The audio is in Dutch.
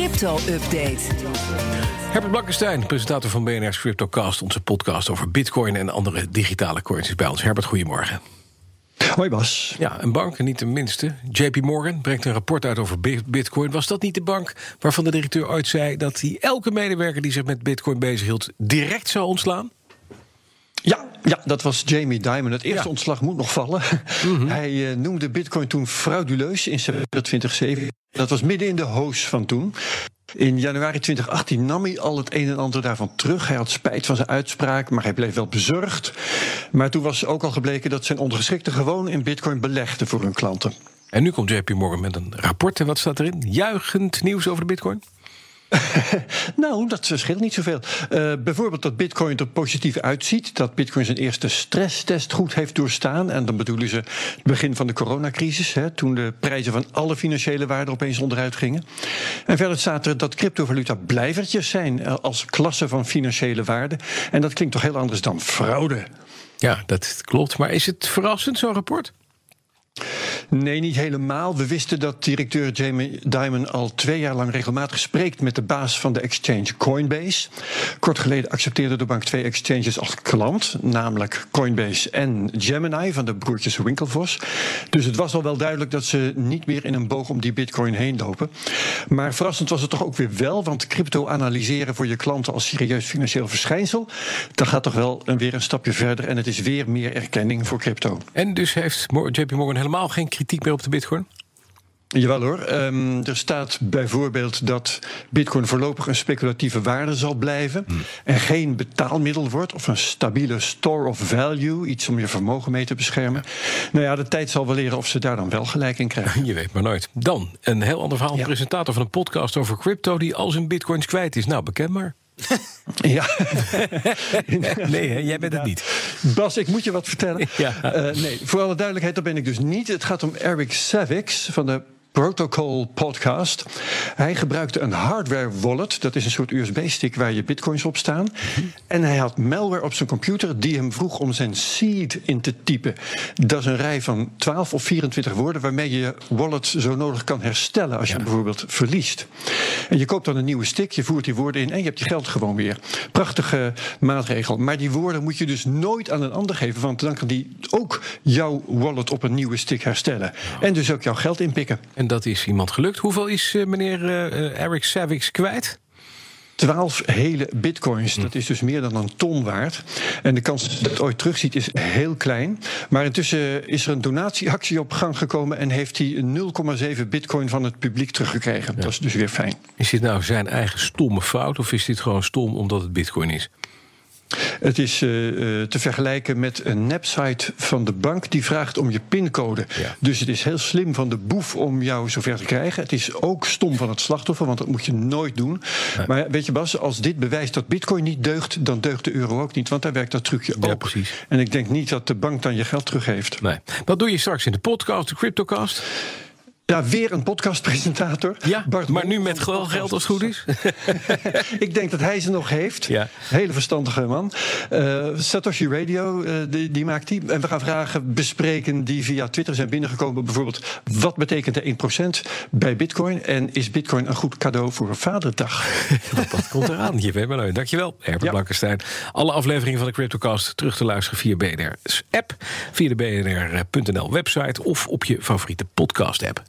crypto-update. Herbert Blankenstein, presentator van BNR's CryptoCast... onze podcast over bitcoin en andere digitale coins is bij ons. Herbert, goedemorgen. Hoi Bas. Ja, een bank, en niet de minste. JP Morgan brengt een rapport uit over bitcoin. Was dat niet de bank waarvan de directeur ooit zei... dat hij elke medewerker die zich met bitcoin bezighield... direct zou ontslaan? Ja, ja, dat was Jamie Dimon. Het eerste ontslag moet nog vallen. Mhm. Hij uh, noemde Bitcoin toen frauduleus in september 2007. Dat was midden in de hoos van toen. In januari 2018 nam hij al het een en ander daarvan terug. Hij had spijt van zijn uitspraak, maar hij bleef wel bezorgd. Maar toen was ook al gebleken dat zijn ondergeschikten gewoon in Bitcoin belegden voor hun klanten. En nu komt JP Morgan met een rapport. En wat staat erin? Juichend nieuws over de Bitcoin? nou, dat verschilt niet zoveel. Uh, bijvoorbeeld dat Bitcoin er positief uitziet. Dat Bitcoin zijn eerste stresstest goed heeft doorstaan. En dan bedoelen ze het begin van de coronacrisis. Hè, toen de prijzen van alle financiële waarden opeens onderuit gingen. En verder staat er dat cryptovaluta blijvertjes zijn eh, als klasse van financiële waarden. En dat klinkt toch heel anders dan fraude. Ja, dat klopt. Maar is het verrassend, zo'n rapport? Nee, niet helemaal. We wisten dat directeur Jamie Dimon al twee jaar lang regelmatig spreekt met de baas van de exchange Coinbase. Kort geleden accepteerde de bank twee exchanges als klant, namelijk Coinbase en Gemini van de broertjes Winklevoss. Dus het was al wel duidelijk dat ze niet meer in een boog om die Bitcoin heen lopen. Maar verrassend was het toch ook weer wel, want crypto analyseren voor je klanten als serieus financieel verschijnsel, dat gaat toch wel weer een stapje verder en het is weer meer erkenning voor crypto. En dus heeft JP Morgan helemaal geen kritiek meer op de bitcoin? Jawel hoor. Um, er staat bijvoorbeeld dat Bitcoin voorlopig een speculatieve waarde zal blijven. Hmm. En geen betaalmiddel wordt. Of een stabiele store of value. Iets om je vermogen mee te beschermen. Nou ja, de tijd zal wel leren of ze daar dan wel gelijk in krijgen. Je weet maar nooit. Dan een heel ander verhaal. Presentator van een podcast over crypto die al zijn bitcoins kwijt is. Nou, bekend maar. Ja. nee, jij bent het niet. Bas, ik moet je wat vertellen. Ja. Uh, nee, voor alle duidelijkheid, dat ben ik dus niet. Het gaat om Eric Savix van de Protocol Podcast. Hij gebruikte een hardware wallet. Dat is een soort USB-stick waar je bitcoins op staan. En hij had malware op zijn computer die hem vroeg om zijn seed in te typen. Dat is een rij van 12 of 24 woorden waarmee je je wallet zo nodig kan herstellen als je bijvoorbeeld verliest. En je koopt dan een nieuwe stick, je voert die woorden in en je hebt je geld gewoon weer. Prachtige maatregel. Maar die woorden moet je dus nooit aan een ander geven, want dan kan die ook jouw wallet op een nieuwe stick herstellen. En dus ook jouw geld inpikken. En dat is iemand gelukt. Hoeveel is uh, meneer uh, Eric Savix kwijt? 12 hele bitcoins. Dat is dus meer dan een ton waard. En de kans dat je het ooit terugziet is heel klein. Maar intussen is er een donatieactie op gang gekomen en heeft hij 0,7 bitcoin van het publiek teruggekregen. Dat is dus weer fijn. Is dit nou zijn eigen stomme fout of is dit gewoon stom omdat het bitcoin is? Het is uh, te vergelijken met een nepsite van de bank die vraagt om je pincode. Dus het is heel slim van de boef om jou zover te krijgen. Het is ook stom van het slachtoffer, want dat moet je nooit doen. Maar weet je Bas, als dit bewijst dat bitcoin niet deugt... dan deugt de euro ook niet, want daar werkt dat trucje ook. Ja, precies. En ik denk niet dat de bank dan je geld teruggeeft. Nee. Wat doe je straks in de podcast, de CryptoCast? Ja, weer een podcastpresentator. Ja, Bart maar nu met gewoon geld als het goed is. ik denk dat hij ze nog heeft. Ja. Hele verstandige man. Uh, Satoshi Radio, uh, die, die, maakt die. En we gaan vragen bespreken die via Twitter zijn binnengekomen. Bijvoorbeeld, wat betekent de 1% bij Bitcoin? En is Bitcoin een goed cadeau voor Vaderdag? dat, dat komt eraan. Je weet maar nooit. Dankjewel, Herbert ja. Blankenstein. Alle afleveringen van de CryptoCast terug te luisteren via BNR's app. Via de BNR.nl website of op je favoriete podcast app.